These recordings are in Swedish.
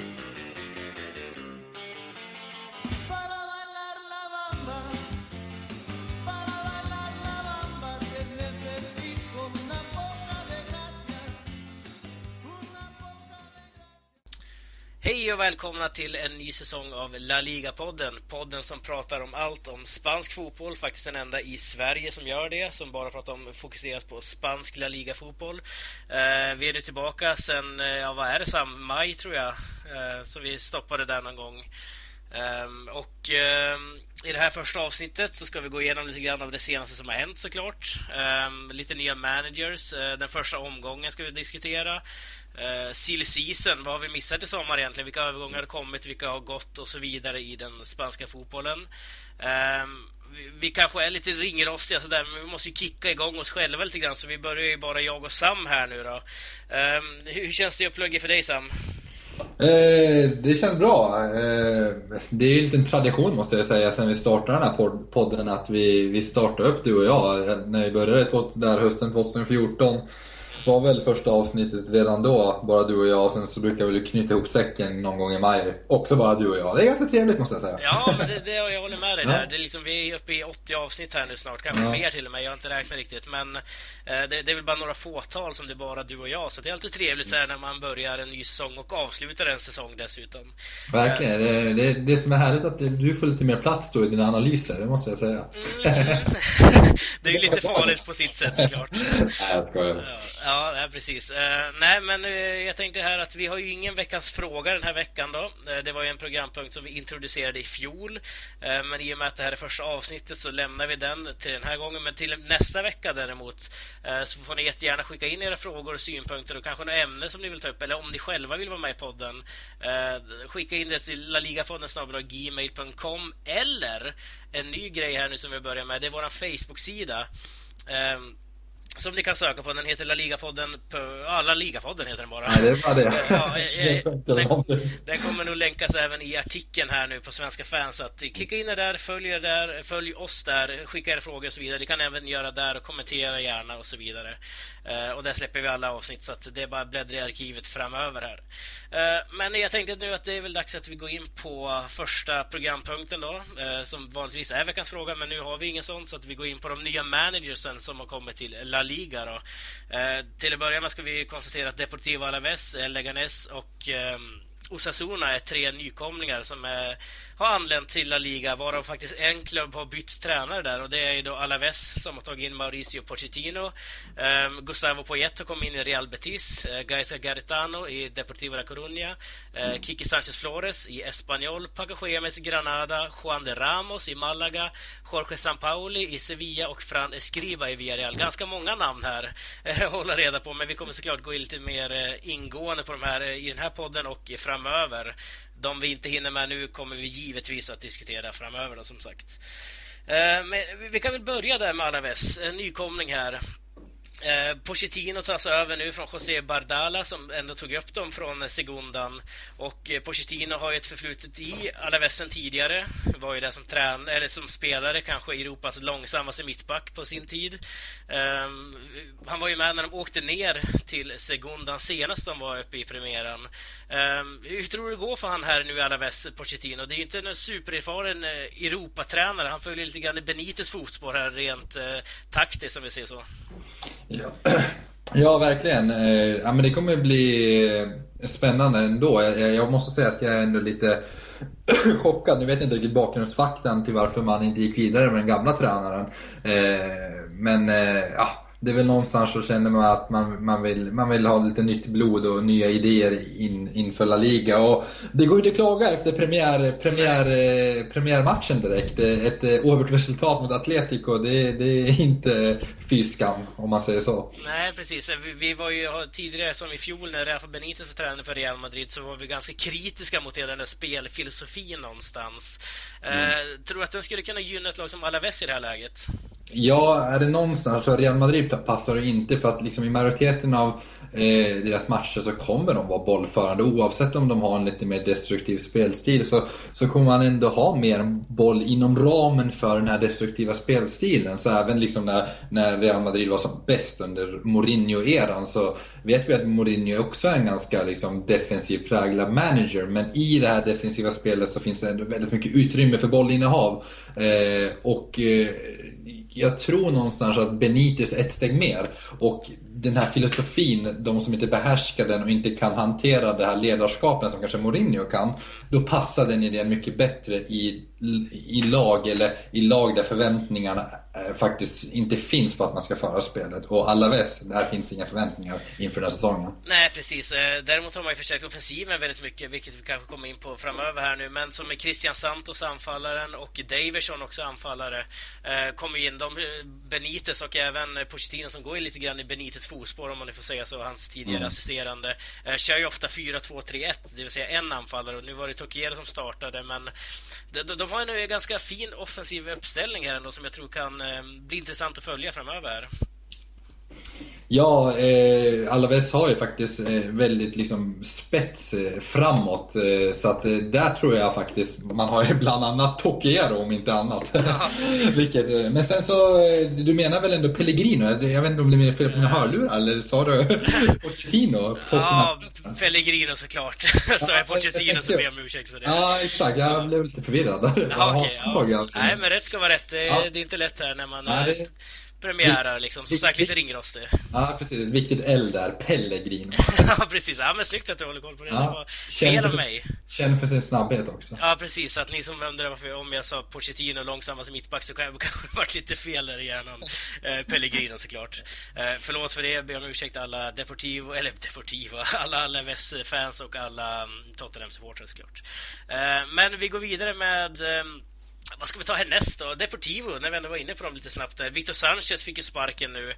thank you Hej och välkomna till en ny säsong av La Liga-podden. Podden som pratar om allt om spansk fotboll. Faktiskt den enda i Sverige som gör det. Som bara pratar om, fokuseras på spansk La Liga-fotboll. Eh, vi är nu tillbaka sen, eh, ja vad är det Sam? Maj tror jag. Eh, så vi stoppade där någon gång. Um, och um, i det här första avsnittet så ska vi gå igenom lite grann av det senaste som har hänt såklart. Um, lite nya managers. Uh, den första omgången ska vi diskutera. Uh, silly season, vad har vi missat i sommar egentligen? Vilka övergångar har kommit, vilka har gått och så vidare i den spanska fotbollen. Um, vi, vi kanske är lite ringrostiga sådär, men vi måste ju kicka igång oss själva lite grann så vi börjar ju bara jag och Sam här nu då. hur känns det att plugga för dig Sam? Eh, det känns bra. Eh, det är ju en liten tradition måste jag säga sen vi startade den här podden att vi, vi startade upp du och jag när vi började där hösten 2014 var väl första avsnittet redan då, bara du och jag. Och sen så brukar vi knyta ihop säcken någon gång i maj. Också bara du och jag. Det är ganska trevligt måste jag säga. Ja, men det, det, jag håller med dig ja. där. Det är liksom, vi är uppe i 80 avsnitt här nu snart. Kanske ja. mer till och med. Jag har inte räknat riktigt. Men eh, det, det, är väl bara några fåtal som det är bara du och jag. Så det är alltid trevligt så här, när man börjar en ny säsong och avslutar en säsong dessutom. Verkligen. Det, det, det som är härligt att du får lite mer plats då i dina analyser. Det måste jag säga. Mm. det är ju lite farligt på sitt sätt såklart. Nej, jag skojar. Ja, ja precis. Uh, nej, men uh, jag tänkte här att vi har ju ingen veckans fråga den här veckan då. Uh, det var ju en programpunkt som vi introducerade i fjol. men i och med att det här är första avsnittet så lämnar vi den till den här gången. Men till nästa vecka däremot så får ni jättegärna skicka in era frågor och synpunkter och kanske något ämne som ni vill ta upp. Eller om ni själva vill vara med i podden. skicka in det till laligapodden gmail.com eller en ny grej här nu som vi börjar med. Det är vår Facebook-sida. Ehm, som ni kan söka på. Den heter La Liga-podden. Ja, La Liga-podden heter den bara. Nej, det är bara det. Ja, den, den, kommer nog länkas även i artikeln här nu på Svenska fans. Så att klicka in er där, följ er där, följ oss där, skicka era frågor och så vidare. Ni kan även göra där och kommentera gärna och så vidare. Och där släpper vi alla avsnitt så att det är bara att bläddra i arkivet framöver här. Men jag tänkte nu att det är väl dags att vi går in på första programpunkten då. Som vanligtvis är veckans fråga, men nu har vi ingen sån så att vi går in på de nya managersen som har kommit till La Liga. Då. Eh, till att börja med ska vi konstatera att Deportivo Alaves, eh, Leganes och eh, Osasuna är tre nykomlingar som är, har anlänt till La Liga varav faktiskt en klubb har bytt tränare där och det är ju då Alaves som har tagit in Mauricio Pochettino. Um, Gustavo Poyet har kommit in i Real Betis, uh, Gaisa Garitano i Deportivo La Coruña, uh, Kiki Sanchez Flores i Espanyol, Paco Gemes i Granada, Juan de Ramos i Malaga, Jorge Sampaoli i Sevilla och Fran Escriba i Villarreal. Ganska många namn här eh, att hålla reda på men vi kommer såklart gå in lite mer ingående på de här i den här podden och framöver. De vi inte hinner med nu kommer vi givetvis att diskutera framöver då, som sagt. Eh, men vi kan väl börja där med Alaves, en nykomling här. Eh, Pochettino tas över nu från José Bardala som ändå tog upp dem från Segundan. Och eh, Pochettino har ju ett förflutet i Alavesen tidigare. Var ju där som trän eller som spelare, kanske Europas långsammaste mittback på sin tid. Eh, han var ju med när de åkte ner till Segundan senast de var uppe i premiären. Eh, hur tror du det går för han här nu i Alaves, Pochettino? Det är ju inte en supererfaren eh, Europatränare. Han följer lite grann i Benites fotspår här rent eh, taktiskt, om vi säger så. Ja, ja verkligen. Eh, ja, men det kommer bli eh, spännande ändå. Jag, jag måste säga att jag är ändå lite chockad. Nu vet jag inte riktigt bakgrundsfaktan till varför man inte gick vidare med den gamla tränaren. Eh, men ja det är väl någonstans så känner man att man, man, vill, man vill ha lite nytt blod och nya idéer in, inför La Liga. Och det går ju inte att klaga efter premiär, premiär, eh, premiärmatchen direkt. Ett eh, oavgjort resultat mot Atletico, det, det är inte fy skam om man säger så. Nej, precis. Vi, vi var ju tidigare, som i fjol när Rafa Benitez var tränare för Real Madrid, så var vi ganska kritiska mot hela den där spelfilosofin någonstans. Mm. Uh, tror du att den skulle kunna gynna ett lag som Alaves i det här läget? Ja, är det någonstans så Real Madrid passar det inte för att liksom i majoriteten av eh, deras matcher så kommer de vara bollförande. Oavsett om de har en lite mer destruktiv spelstil så, så kommer man ändå ha mer boll inom ramen för den här destruktiva spelstilen. Så även liksom när, när Real Madrid var som bäst under Mourinho-eran så vet vi att Mourinho också är en ganska liksom, defensiv präglad manager. Men i det här defensiva spelet så finns det ändå väldigt mycket utrymme för bollinnehav. Eh, och eh, jag tror någonstans att Benitez är ett steg mer. Och den här filosofin, de som inte behärskar den och inte kan hantera det här ledarskapet som kanske Mourinho kan, då passar den idén mycket bättre i, i lag eller i lag där förväntningarna eh, faktiskt inte finns på att man ska föra spelet. Och Alaves, där finns inga förväntningar inför den här säsongen. Nej, precis. Eh, däremot har man ju förstärkt offensiven väldigt mycket, vilket vi kanske kommer in på framöver här nu. Men som Christian Santos, anfallaren, och Daverson också anfallare, eh, kommer in. De, Benitez och även Pochettino som går lite grann i Benitez fotspår, om man nu får säga så, hans tidigare mm. assisterande, kör ju ofta 4-2-3-1, det vill säga en anfallare. Och nu var det Tokiero som startade, men de, de, de har en eh, ganska fin offensiv uppställning här ändå som jag tror kan eh, bli intressant att följa framöver. Ja, eh, Alaves har ju faktiskt eh, väldigt liksom spets eh, framåt. Eh, så att eh, där tror jag faktiskt man har ju bland annat Tokiero om inte annat. Vilket, eh, men sen så, du menar väl ändå Pellegrino? Jag vet inte om det är fel på mina hörlurar eller sa du Pochettino? Ja, Pellegrino såklart. så jag Pochettino så ber jag om ursäkt för det. Ja, exakt. Jag blev lite förvirrad där. Ja, okay, ja. Nej, men rätt ska vara rätt. Det, ja. det är inte lätt här när man... Ja, det premiärer liksom, som sagt lite ringrostig. Ja, precis. Viktigt L där, Pellegrino. ja, precis. Ja, men snyggt att du håller koll på det. Ja. Det var fel av mig. Känn för sin snabbhet också. Ja, precis. Att ni som undrar varför om jag sa Pochettino långsammast som mittback så kan jag kanske varit lite fel där i hjärnan. Eh, Pellegrino såklart. Eh, förlåt för det. Ber om ursäkt alla Deportivo, eller Deportivo, alla Alaves-fans och alla um, Tottenham-supportrar såklart. Eh, men vi går vidare med um, vad ska vi ta härnäst då? Deportivo, när vi ändå var inne på dem lite snabbt där. Victor Sanchez fick ju sparken nu.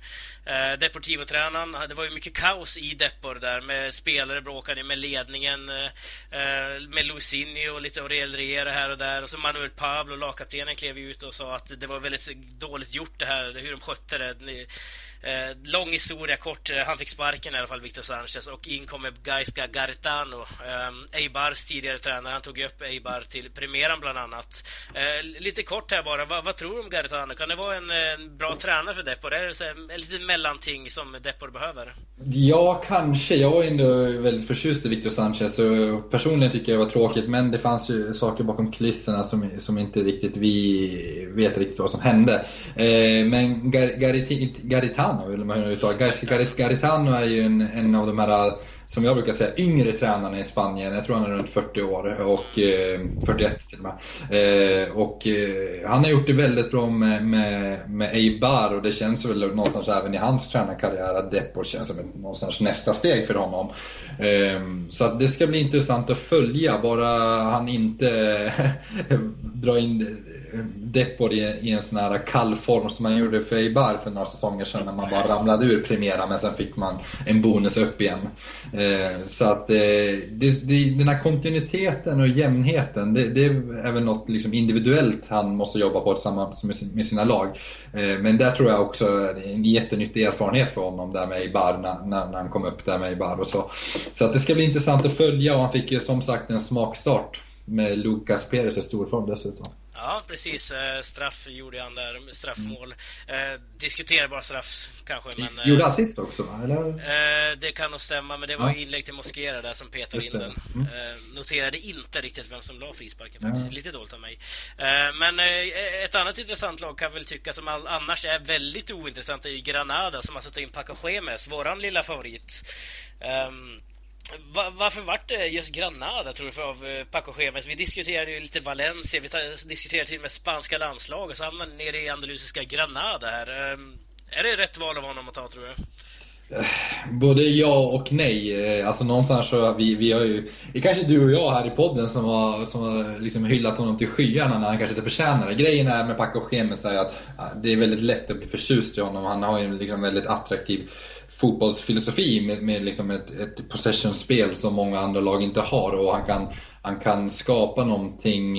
Eh, Deportivo-tränaren, det var ju mycket kaos i Depor där med spelare bråkade med ledningen, eh, eh, med Luisinho och lite Aurel Riera här och där. Och så Manuel Pablo, lagkaptenen, klev ut och sa att det var väldigt dåligt gjort det här, hur de skötte det. Eh, lång historia kort. Eh, han fick sparken i alla fall, Victor Sanchez, och in kommer Gaiska Garitano. Eh, Eibars tidigare tränare. Han tog upp Eibar till premiären bland annat. Eh, lite kort här bara. Va, vad tror du om Garitano? Kan det vara en, en bra tränare för Depor? Är det ett litet mellanting som Depor behöver? Ja, kanske. Jag var ändå väldigt förtjust i Victor Sanchez och personligen tycker jag det var tråkigt men det fanns ju saker bakom kulisserna som, som inte riktigt vi vet riktigt vad som hände. Eh, men Gar Garitano Garitano, vill man ju ta. Garitano är ju en, en av de här som jag brukar säga, yngre tränarna i Spanien. Jag tror han är runt 40 år och eh, 41 till och med. Eh, och eh, han har gjort det väldigt bra med, med, med Eibar och det känns väl någonstans även i hans tränarkarriär att Depor känns som ett, någonstans nästa steg för honom. Ehm, så det ska bli intressant att följa, bara han inte drar in Depor i, i en sån här kall form som man gjorde för Eibar för några säsonger sedan när man bara ramlade ur Primera men sen fick man en bonus upp igen. Eh, så att eh, det, det, den här kontinuiteten och jämnheten det, det, är väl något liksom individuellt han måste jobba på tillsammans med, med sina lag. Eh, men där tror jag också en jättenyttig erfarenhet för honom där med Eibar när, när, han kom upp där med Eibar och så. Så att det ska bli intressant att följa och han fick ju som sagt en smakstart med Lucas Perez i storform dessutom. Ja, precis. Eh, straff gjorde han där, straffmål. Mm. Eh, diskuterbar straff kanske, men... Gjorde assist också, eller? Eh, det kan nog stämma, men det var ja. inlägg till Mosquera där som petade in den. Mm. Noterade inte riktigt vem som la frisparken faktiskt. Ja. Lite dåligt av mig. Men ett annat intressant lag kan väl tycka som annars är väldigt ointressant är ju Granada som alltså tar in Paco Gemes, våran lilla favorit. Um, varför vart det just Granada, tror du, av eh, Paco Gemes? Vi diskuterade ju lite Valencia, vi diskuterade till och med spanska landslaget, så hamnade nere i andalusiska Granada här. Ehm, är det rätt val av honom att ta, tror du? Eh, både ja och nej. Eh, alltså någonstans så vi, vi har ju, det är kanske du och jag här i podden som har, som har liksom hyllat honom till skyarna när han kanske inte förtjänar det. Grejen är med Paco Gemes är att det är väldigt lätt att bli förtjust i honom. Han har ju en liksom väldigt attraktiv fotbollsfilosofi med, med liksom ett, ett possession-spel som många andra lag inte har och han kan, han kan skapa någonting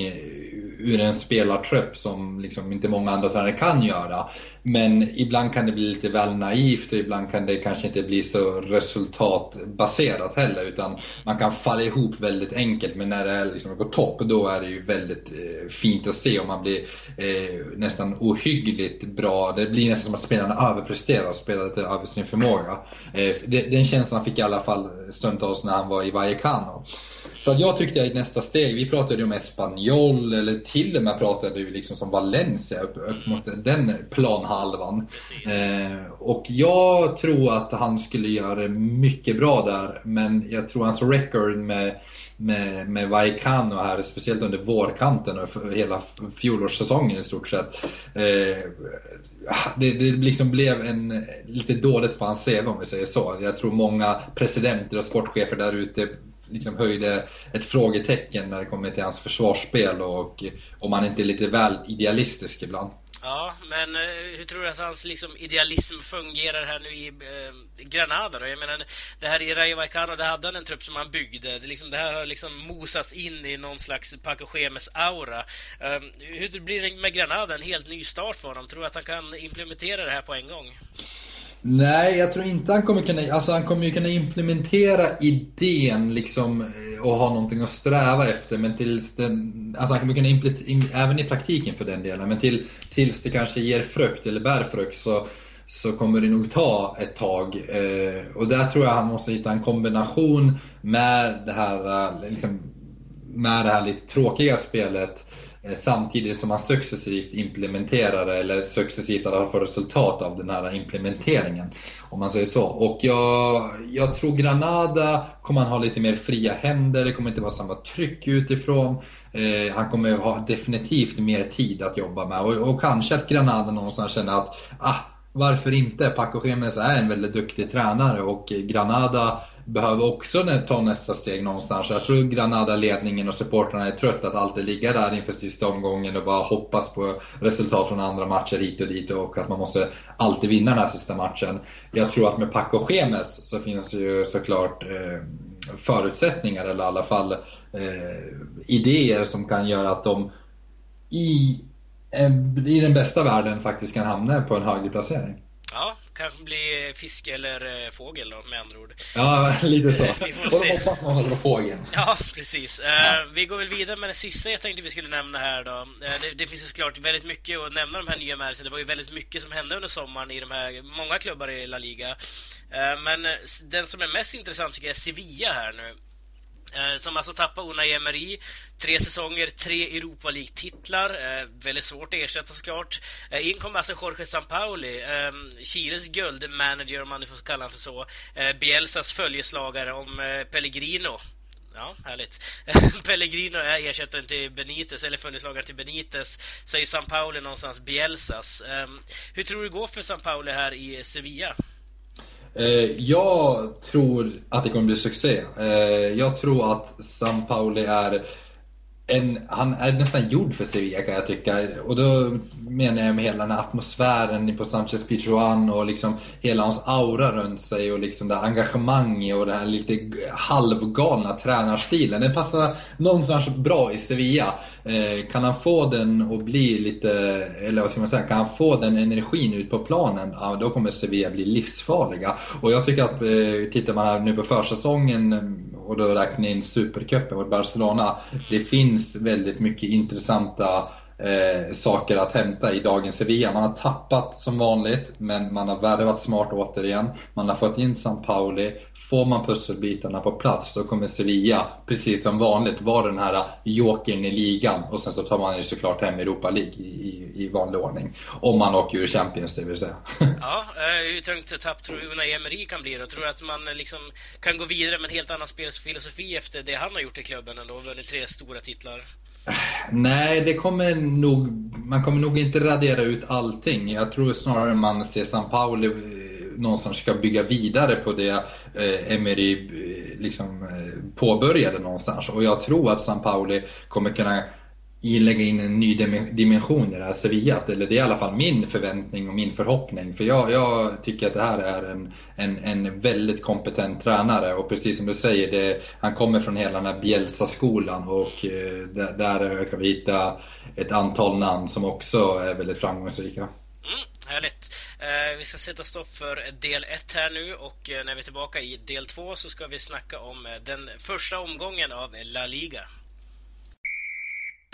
ur en spelartrupp som liksom inte många andra tränare kan göra. Men ibland kan det bli lite väl naivt och ibland kan det kanske inte bli så resultatbaserat heller utan man kan falla ihop väldigt enkelt men när det är liksom på topp då är det ju väldigt eh, fint att se och man blir eh, nästan ohyggligt bra. Det blir nästan som att spelarna överpresterar och spelar lite över sin förmåga. Eh, den känslan fick i alla fall stundtals när han var i Vallecano. Så att jag tyckte i nästa steg, vi pratade ju om Espanyol eller till och med pratade vi liksom som Valencia upp, upp mot den planhalvan. Eh, och jag tror att han skulle göra det mycket bra där, men jag tror hans record med, med, med Vallecano här, speciellt under vårkanten och hela fjolårssäsongen i stort sett. Eh, det, det liksom blev en, lite dåligt på hans CV om vi säger så. Jag tror många presidenter och sportchefer där ute liksom höjde ett frågetecken när det kommer till hans försvarsspel och om han inte är lite väl idealistisk ibland. Ja, men eh, hur tror du att hans liksom, idealism fungerar här nu i eh, Granada då? Jag menar, det här i Rayo Vallecano, där hade han en trupp som han byggde. Det, liksom, det här har liksom mosats in i någon slags Paco Schemes-aura. Eh, hur blir det med Granada? En helt ny start för honom. Tror du att han kan implementera det här på en gång? Nej, jag tror inte han kommer kunna... Alltså han kommer ju kunna implementera idén liksom eh, och ha någonting att sträva efter. Men tills den... Alltså han kommer kunna implementera, även i praktiken för den delen. Men till, tills det kanske ger frukt eller bär frukt så, så kommer det nog ta ett tag. Eh, och där tror jag han måste hitta en kombination med det här, eh, liksom, med det här lite tråkiga spelet Eh, Eh, samtidigt som man successivt implementerar det, eller successivt alla får resultat av den här implementeringen. Om man säger så. Och jag, jag tror Granada kommer han ha lite mer fria händer, det kommer inte vara samma tryck utifrån. Eh, han kommer ha definitivt mer tid att jobba med. Och, och kanske att Granada någonstans känner att ah, varför inte? Paco Gemes är en väldigt duktig tränare och Granada behöver också ta nästa steg någonstans. Jag tror Granada-ledningen och supportrarna är trötta att alltid ligga där inför sista omgången och bara hoppas på resultat från andra matcher hit och dit och att man måste alltid vinna den här sista matchen. Jag tror att med Paco Gemes så finns ju såklart eh, förutsättningar eller i alla fall eh, idéer som kan göra att de i, eh, i den bästa världen faktiskt kan hamna på en högre placering. Ja, kanske bli fisk eller eh, fågel då, med andra ord. Ja, lite så. vi får se. hoppas någon att det var fågeln. Ja, precis. Eh, ja. vi går väl vidare med det sista jag tänkte vi skulle nämna här då. Eh, det, det finns ju såklart väldigt mycket att nämna de här nya märken. Det var ju väldigt mycket som hände under sommaren i de här många klubbar i La Liga. Men den som är mest intressant tycker jag är Sevilla här nu. Eh, som alltså tappar Unai Emery. Tre säsonger, tre Europa League-titlar. Eh, väldigt svårt att ersätta såklart. Eh, in kommer alltså Jorge Sampaoli, eh, Chiles guldmanager om man nu får kalla honom för så. Eh, Bielsas följeslagare om eh, Pellegrino. Ja, härligt. Pellegrino är ersättaren till Benitez, eller följeslagaren till Benitez. Så är ju Sampaoli någonstans Bielsas. Eh, hur tror du det går för Sampaoli här i Sevilla? Eh, jag tror att det kommer bli succé. Eh, jag tror att San Pauli är en, han är nästan gjord för Sevilla kan jag tycka. Och då menar jag med hela den här atmosfären på Sanchez Pizjuan och liksom hela hans aura runt sig och liksom det engagemang och den här lite halvgalna tränarstilen. Den passar någonstans bra i Sevilla. Eh, kan han få den att bli lite, eller vad ska man säga, kan han få den energin ut på planen, ja, då kommer Sevilla bli livsfarliga. Och jag tycker att, eh, tittar man här nu på försäsongen och då räknar in Supercupen mot Barcelona. Det finns väldigt mycket intressanta eh, saker att hämta i dagens Sevilla. Man har tappat som vanligt, men man har värvat smart återigen. Man har fått in San Pauli. Får man pusselbitarna på plats så kommer Sevilla, precis som vanligt, vara den här jokern i ligan. Och sen så tar man ju såklart hem Europa League i, i, i vanlig ordning. Om man åker ur Champions, det vill säga. ja, hur tungt tapp tror du Unai Emery kan bli då? Tror du att man eh, liksom kan gå vidare med en helt annan spelfilosofi efter det han har gjort i klubben ändå? Vunnit tre stora titlar. Nej, det kommer nog, man kommer nog inte radera ut allting. Jag tror snarare man ser San Pauli eh, någonstans ska bygga vidare på det eh, Emery eh, liksom, eh påbörjade någonstans. Och jag tror att San Pauli kommer kunna lägga in en ny dimension i det här Sevilla. Eller det är i alla fall min förväntning och min förhoppning. För jag, jag tycker att det här är en, en, en väldigt kompetent tränare. Och precis som du säger, det, han kommer från hela den här Bielsa-skolan. Och eh, där, där kan vi hitta ett antal namn som också är väldigt framgångsrika. Mm, härligt. Eh, vi ska sätta stopp för del 1 här nu och eh, när vi är tillbaka i del 2 så ska vi snacka om eh, den första omgången av La Liga.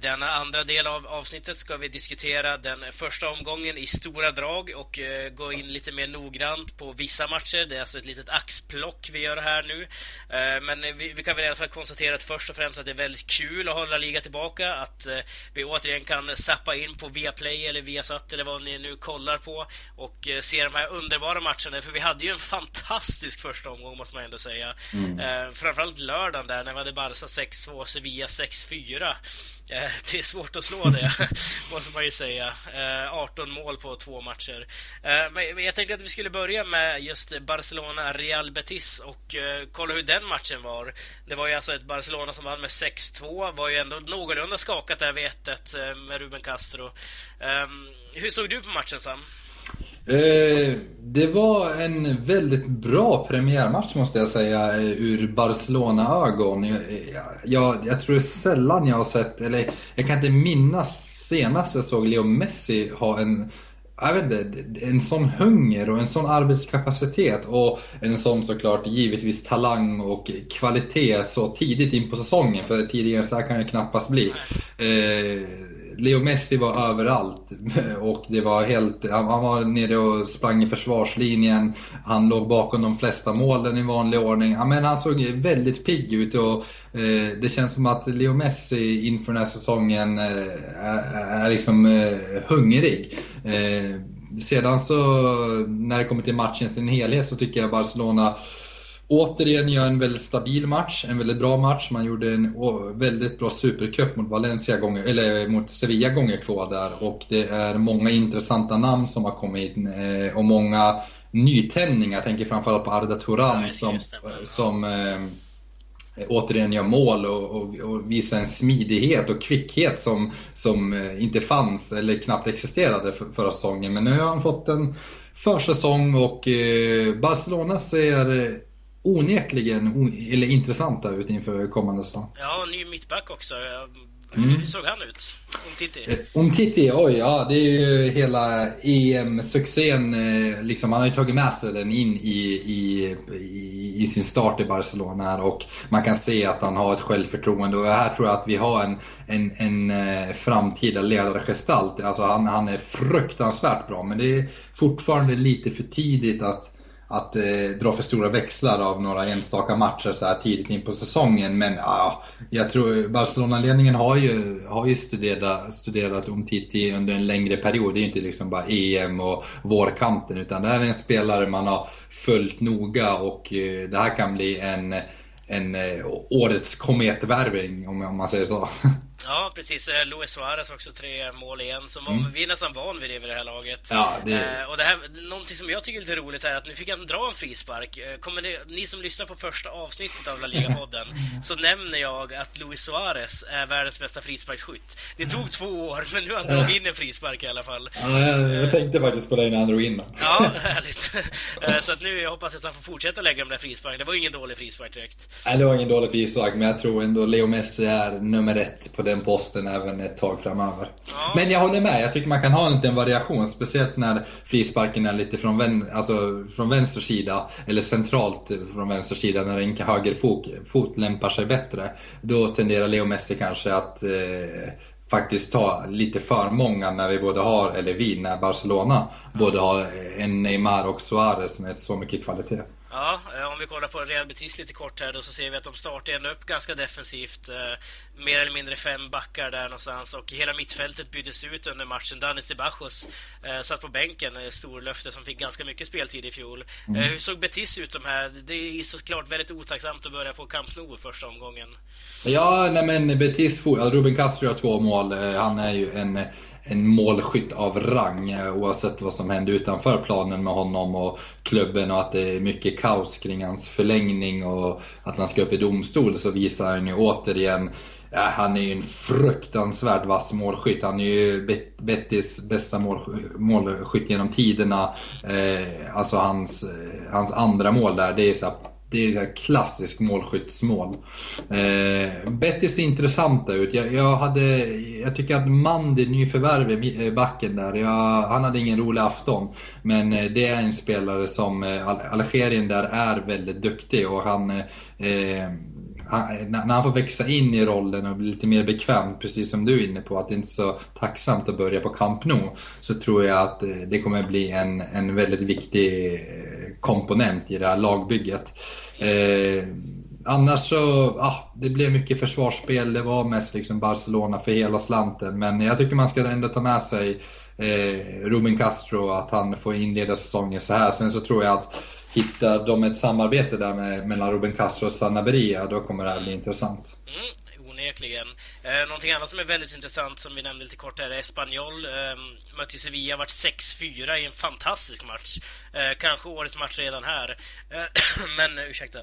denna andra del av avsnittet ska vi diskutera den första omgången i stora drag och eh, gå in lite mer noggrant på vissa matcher. Det är alltså ett litet axplock vi gör här nu. Eh, men vi, kan väl i alla fall konstatera att först och främst att det är väldigt kul att hålla liga tillbaka. Att eh, vi återigen kan sappa in på Viaplay eller Viasat eller vad ni nu kollar på och se de här underbara matcherna. För vi hade ju en fantastisk första omgång måste man ändå säga. Mm. Framförallt lördagen där när vi hade Barca 6-2 Sevilla 6-4. Eh, det är svårt att slå det, måste man ju säga. Eh, 18 mål på två matcher. Eh, men jag tänkte att vi skulle börja med just Barcelona-Real Betis och kolla hur den matchen var. Det var ju alltså ett Barcelona som vann med 6-2. Var ju ändå någorlunda skakat där vid 1-1 med Ruben Castro. Ehm, hur såg du på matchen, Sam? Eh, det var en väldigt bra premiärmatch måste jag säga eh, ur Barcelona-ögon. Jag, eh, jag, jag, tror sällan jag har sett, eller jag kan inte minnas senast jag såg Leo Messi ha en jag vet inte, en sån hunger och en sån arbetskapacitet och en sån såklart givetvis talang och kvalitet så tidigt in på säsongen för tidigare så här kan det knappast bli. Eh, Leo Messi var överallt och det var helt, han var nere och sprang i försvarslinjen. Han låg bakom de flesta målen i vanlig ordning. Ja, men han såg väldigt pigg ut och eh, det känns som att Leo Messi inför den här säsongen eh, är, är, liksom eh, hungrig. Eh, sedan så när det kommer till matchen i sin helhet så tycker jag Barcelona återigen gör en väldigt stabil match, en väldigt bra match. Man gjorde en väldigt bra supercup mot Valencia gånger, eller mot Sevilla gånger två där och det är många intressanta namn som har kommit in eh, och många nytändningar. Jag tänker framförallt på Arda Turan som, som eh, återigen gör mål och, och, och, visar en smidighet och kvickhet som, som eh, inte fanns eller knappt existerade för, förra säsongen. Men nu har han fått en försäsong och eh, Barcelona ser onekligen eller intressanta ut inför kommande säsong. Ja, ny mittback också. Mm. Hur såg han ut? Umtiti? Eh, Umtiti, oj, ja det är ju hela EM-succén. Eh, liksom, han har ju tagit med sig den in i, i, i, i, sin start i Barcelona och man kan se att han har ett självförtroende och här tror jag att vi har en, en, en eh, framtida ledargestalt. Alltså han, han är fruktansvärt bra men det är fortfarande lite för tidigt att att eh, dra för stora växlar av några enstaka matcher så här tidigt in på säsongen. Men ja, jag tror Barcelona-ledningen har ju, har ju studerat, studerat Umtiti under en längre period. Det är ju inte liksom bara EM och vårkanten utan det här är en spelare man har följt noga och eh, det här kan bli en, en eh, årets kometvärvning om, om man säger så. Ja, precis. Eh, Luis Suarez också tre mål igen. Som mm. Vi är nästan van vid det vid det här laget. Ja, det... Eh, och det här, någonting som jag tycker är lite roligt är att nu fick han dra en frispark. Eh, kommer det, ni som lyssnar på första avsnittet av La Liga-podden så nämner jag att Luis Suarez är världens bästa frisparksskytt. Det tog två år, men nu har han dragit in en frispark i alla fall. Ja, jag, jag tänkte faktiskt på det när han drog in Ja, härligt. Eh, så att nu jag hoppas att han får fortsätta lägga de där frisparken. Det var ingen dålig frispark direkt. Nej, det var ingen dålig frispark, men jag tror ändå Leo Messi är nummer ett på den den posten även ett tag framöver. Ja. Men jag håller med, jag tycker man kan ha en liten variation. Speciellt när frisparken är lite från, vän, alltså från vänster sida, eller centralt från vänster sida, när en högerfot fot lämpar sig bättre. Då tenderar Leo Messi kanske att eh, faktiskt ta lite för många när vi både har, eller vi, när Barcelona, både har en Neymar och Suarez med så mycket kvalitet. Ja, om vi kollar på Real Betis lite kort här då så ser vi att de startar ändå upp ganska defensivt. Eh, mer eller mindre fem backar där någonstans och hela mittfältet byttes ut under matchen. Danis Bajos eh, satt på bänken, eh, storlöfte som fick ganska mycket speltid i fjol. Mm. Eh, hur såg Betis ut de här? Det är såklart väldigt otacksamt att börja på Camp Nou första omgången. Ja, nej men Betis, Ruben Castro har två mål. Eh, han är ju en en målskytt av rang eh, oavsett vad som händer utanför planen med honom och klubben och att det är mycket kaos kring hans förlängning och att han ska upp i domstol så visar han ju återigen Ja, han är ju en fruktansvärt vass målskytt. Han är ju Bettis bästa målskytt genom tiderna. Eh, alltså hans, eh, hans andra mål där, det är så det är ett klassiskt målskyttsmål. Eh, Betty ser intressanta ut. Jag, jag, hade, jag tycker att Mandi, nyförvärv i eh, backen där, jag, han hade ingen rolig afton. Men eh, det är en spelare som, eh, Algerien där är väldigt duktig och han eh, Ah, eh, när han får växa in i rollen och bli lite mer bekväm, precis som du är inne på, att det inte är så tacksamt att börja på Camp Nou, så tror jag att eh, det kommer bli en, en väldigt viktig eh, komponent i det här lagbygget. Eh, annars så, ah, det blev mycket försvarsspel. Det var mest liksom Barcelona för hela slanten. Men jag tycker man ska ändå ta med sig eh, Ruben Castro, att han får inleda säsongen så här. Sen så tror jag att hittar de ett samarbete där med, mellan Ruben Castro och Sanabria, då kommer det här bli intressant. Mm, onekligen. Eh, någonting annat som är väldigt intressant, som vi nämnde lite kort här, är Espanyol. Eh, mötte Sevilla, varit 6-4 i en fantastisk match. Eh, kanske årets match redan här. Eh, men, ursäkta.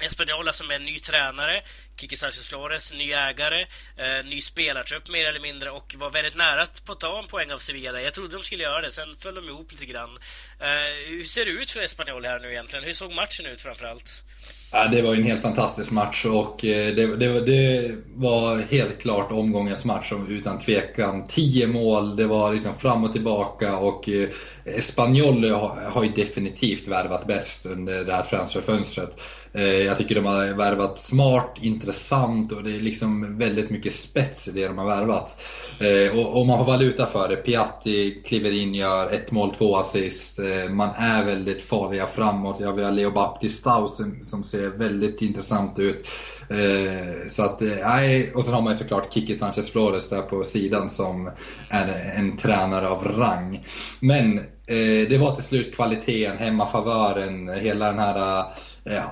Espanola som är ny tränare, Kiki Sanchez Flores, ny ägare, eh, ny spelartrupp mer eller mindre och var väldigt nära att få ta en poäng av Sevilla. Jag trodde de skulle göra det, sen föll de ihop lite grann. Eh, hur ser det ut för Espanyol här nu egentligen? Hur såg matchen ut framförallt? Ja, det var en helt fantastisk match och eh, det, det, det var helt klart omgångens match utan tvekan. Tio mål, det var liksom fram och tillbaka och eh, Espanyol har ju definitivt värvat bäst under det här transferfönstret. Eh, jag tycker de har värvat smart, intressant och det är liksom väldigt mycket spets i det de har värvat. Eh, och, man får valuta för det. Piatti kliver in, gör ett mål, två assist. Eh, man är väldigt farliga framåt. Ja, vi har Leo Baptistau som, som ser väldigt intressant ut. Så att, nej, och sen har man ju såklart Kiki Sanchez Flores där på sidan som är en tränare av rang. Men det var till slut kvaliteten, hemmafavören, hela den här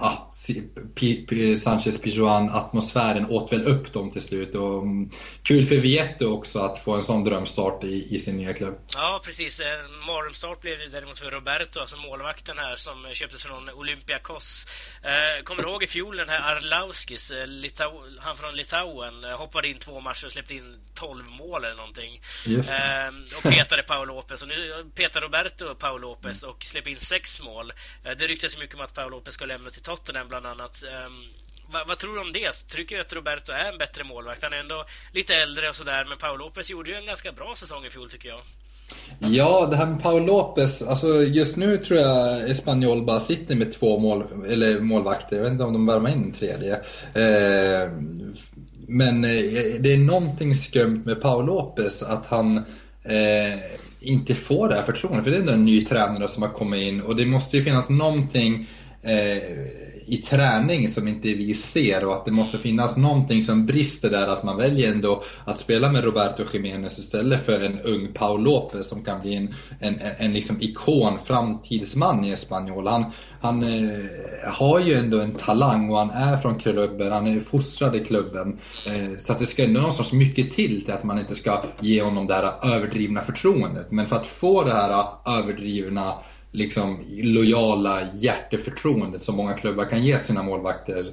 ah, c'est eh, ah, Sanchez Pijuan atmosfären åt väl upp dem till slut. Och, um, kul för Vieto också att få en sån drömstart i, i sin nya klubb. Ja, precis. En mardrömsstart blev det däremot för Roberto, alltså målvakten här som köptes från Olympiakos. Eh, kommer du ihåg i fjol den här Arlauskis, eh, han från Litauen, eh, hoppade in två matcher och släppte in 12 mål eller någonting. Eh, och petade Paolo Lopez. Och nu petar Roberto Paolo Lopez och släpper in sex mål. Eh, det ryktas mycket om att Paolo Lopez ska lämna till Tottenham bland annat. Um, vad, vad, tror du om det? Tycker du att Roberto är en bättre målvakt? Han är ändå lite äldre och sådär, men Paolo Lopez gjorde ju en ganska bra säsong i fjol tycker jag. Ja, det här med Paul Lopez, alltså just nu tror jag Espanyol bara sitter med två mål, eller målvakter. Jag vet inte om de värmer in en tredje. Eh, men eh, det är någonting skumt med Paul Lopez, att han eh, inte får det här förtroendet. För det är ändå en ny tränare som har kommit in och det måste ju finnas någonting eh, i träning som inte vi ser och att det måste finnas någonting som brister där. Att man väljer ändå att spela med Roberto Jiménez istället för en ung Paul Lopez som kan bli en, en, en liksom ikon, framtidsman i Espanyol. Han, han eh, har ju ändå en talang och han är från klubben, han är fostrad i klubben. Eh, så att det ska ändå någonstans mycket till till att man inte ska ge honom det här överdrivna förtroendet. Men för att få det här överdrivna liksom lojala hjärteförtroendet som många klubbar kan ge sina målvakter.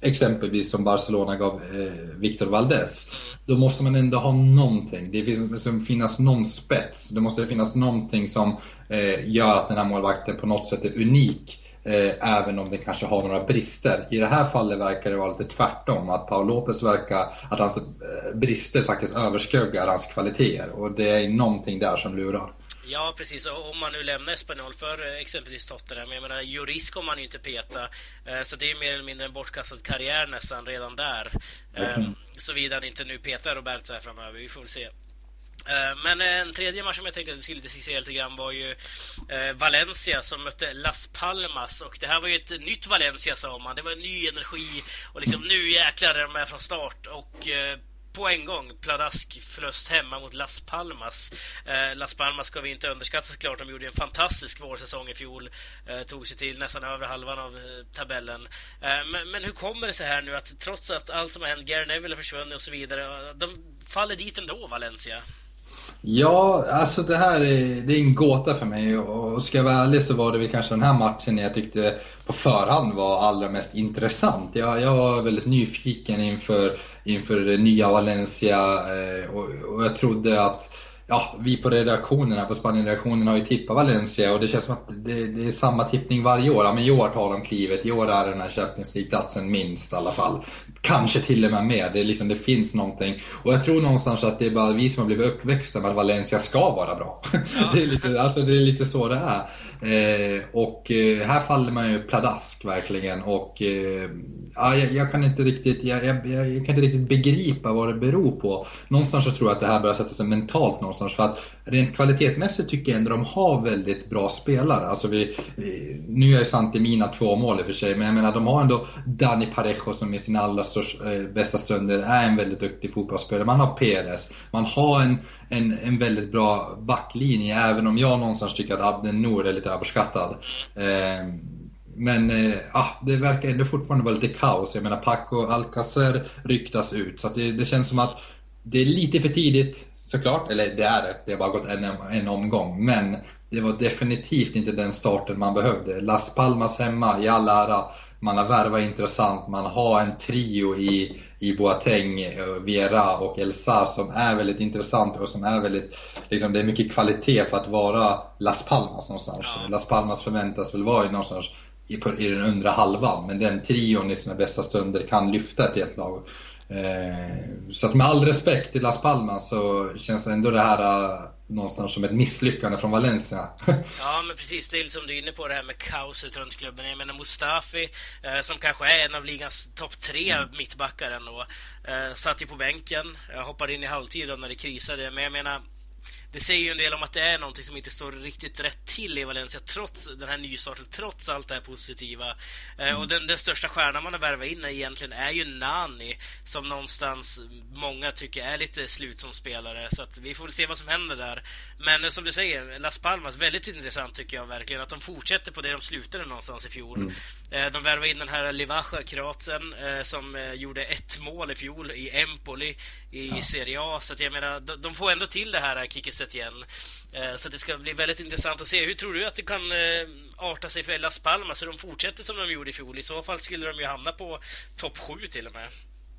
Exempelvis som Barcelona gav eh, Victor Valdez. Då måste man ändå ha någonting. Det måste finnas någon spets. Det måste finnas någonting som eh, gör att den här målvakten på något sätt är unik. Eh, även om den kanske har några brister. I det här fallet verkar det vara lite tvärtom. Att Paul Lopez verkar, att hans eh, brister faktiskt överskuggar hans kvaliteter. Och det är någonting där som lurar. Ja, precis. Om man nu lämnar Espanyol för eh, exempelvis Tottenham. Jag menar, Juris kommer man ju inte peta. Eh, så det är mer eller mindre en bortkastad karriär nästan redan där. Mm. Såvida han inte nu petar Roberto här framöver. Vi får väl se. Eh, men en tredje match som jag tänkte att vi skulle diskutera lite grann var ju eh, Valencia som mötte Las Palmas. Och det här var ju ett nytt Valencia sa man. Det var en ny energi och liksom nu jäklar är de med från start. Och eh, på en gång pladask förlust hemma mot Las Palmas. Eh, Las Palmas ska vi inte underskatta såklart. De gjorde en fantastisk vårsäsong i fjol. Eh, tog sig till nästan över halvan av eh, tabellen. Eh, men, men, hur kommer det sig här nu att trots att allt som har hänt, Gary Neville har försvunnit och så vidare, de faller dit ändå, Valencia? Ja, alltså det här är, det är en gåta för mig och ska jag vara ärlig så var det väl kanske den här matchen jag tyckte på förhand var allra mest intressant. Jag, jag var väldigt nyfiken inför, inför det nya Valencia eh, och, och jag trodde att ja, vi på redaktionerna, på Spanien-redaktionen har ju tippat Valencia och det känns som att det, det, är samma tippning varje år. Ja, men i år tar de klivet, i år är den här Champions League-platsen minst i alla fall. Kanske till och med mer, det, är liksom, det finns någonting. Och jag tror någonstans att det är bara vi som har blivit uppväxta med att Valencia ska vara bra. Ja. det, är lite, alltså, det är lite så det är. Eh, och eh, här faller man ju pladask verkligen och eh, ja, jag, jag, kan inte riktigt, jag, jag, jag, kan inte riktigt begripa vad det beror på. Någonstans så tror jag att det här börjar sätta sig mentalt någonstans för att rent kvalitetsmässigt tycker jag ändå de har väldigt bra spelare. Alltså vi, nu är Santi mina två mål i och för sig, men jag menar de har ändå Dani Parejo som i sina allra största, eh, bästa stunder är en väldigt duktig fotbollsspelare. Man har Perez, man har en, en, en väldigt bra backlinje, även om jag någonstans tycker att Abden Nour är lite överskattad. Eh, men eh, ah, det verkar ändå fortfarande vara lite kaos. Jag menar Paco Alcacer ryktas ut. Så det, det, känns som att det är lite för tidigt såklart. Eller det är det. Det har bara gått en, en omgång. Men det var definitivt inte den starten man behövde. Las Palmas hemma i all ära. Man har värvat intressant. Man har en trio i, i Boateng, Viera och Elsar som är väldigt intressant och som är väldigt... Liksom, det är mycket kvalitet för att vara Las Palmas någonstans. Ja. Las Palmas förväntas väl vara någonstans i, i den undre halvan. Men den trion i sina bästa stunder kan lyfta ett helt lag. Eh, så att med all respekt till Las Palmas så känns ändå det här uh, någonstans som ett misslyckande från Valencia. ja, men precis. Det är som du är inne på det här med kaoset runt klubben. Jag menar Mustafi, eh, som kanske är en av ligans topp tre mm. mittbackar ändå, eh, satt ju på bänken. Jag hoppade in i halvtid när det krisade. Men jag menar, det säger ju en del om att det är någonting som inte står riktigt rätt till i Valencia trots den här nystarten, trots allt det här positiva. Eh, mm. och den, den, största stjärnan man har värvat in egentligen är ju Nani som någonstans många tycker är lite slut som spelare. Så att vi får väl se vad som händer där. Men eh, som du säger, Las Palmas, väldigt intressant tycker jag verkligen att de fortsätter på det de slutade någonstans i fjol. Mm. Eh, de värvade in den här Livacha, kroaten, som gjorde ett mål i fjol i Empoli i ja. Serie A. Så jag menar, de får ändå till det här Kikiset igen. Eh, så det ska bli väldigt intressant att se. Hur tror du att det kan eh, arta sig för Las Palmas? Så de fortsätter som de gjorde i fjol? I så fall skulle de ju hamna på topp 7 till och med.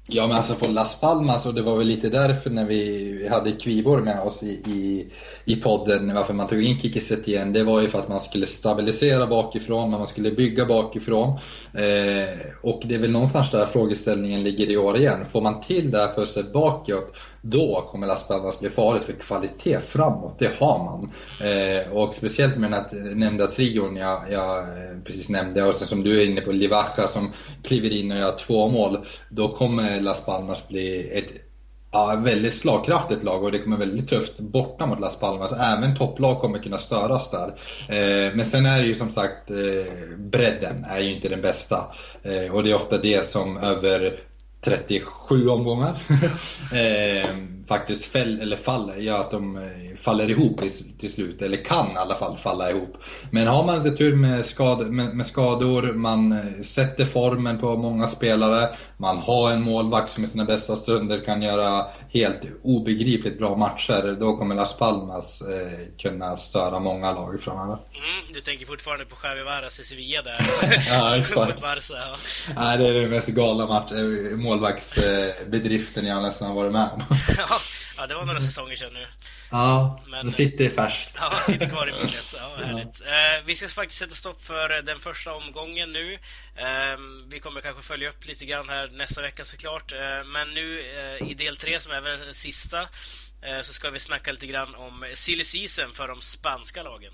Ja men alltså för Las Palmas och det var väl lite därför när vi hade Kviborg med oss i, i, i podden varför man tog in Kikiset igen. Det var ju för att man skulle stabilisera bakifrån, man skulle bygga bakifrån. Eh, och det är väl någonstans där frågeställningen ligger i år igen. Får man till det här pusslet bakåt då kommer Las Palmas bli farligt för kvalitet framåt, det har man. Eh, och speciellt med den här nämnda trion jag, jag eh, precis nämnde och sen som du är inne på, Livaja som kliver in och gör två mål. Då kommer Las Palmas bli ett ja, väldigt slagkraftigt lag och det kommer väldigt tufft borta mot Las Palmas. Även topplag kommer kunna störas där. Eh, men sen är det ju som sagt, eh, bredden är ju inte den bästa. Eh, och det är ofta det som över 37 omgångar. Eh, faktiskt fäll, eller faller, gör att de eh, faller ihop till slut, eller kan i alla fall falla ihop. Men har man lite tur med, skad, med, med, skador, man eh, sätter formen på många spelare, man har en målvakt som i sina bästa stunder kan göra helt obegripligt bra matcher, då kommer Las Palmas eh, kunna störa många lag framöver. Mm, du tänker fortfarande på Javi Varas i Sevilla där? ja, exakt. Barca, ja. Nej, det är den mest galna match, eh, målvaktsbedriften jag nästan varit med om. ja, det var några säsonger sedan nu. Ja, men sitter färskt. Ja, sitter kvar i minnet. Ja, härligt. Ja. Eh, vi ska faktiskt sätta stopp för den första omgången nu. Eh, vi kommer kanske följa upp lite grann här nästa vecka såklart. Eh, men nu eh, i del tre, som är den sista, eh, så ska vi snacka lite grann om silly season för de spanska lagen.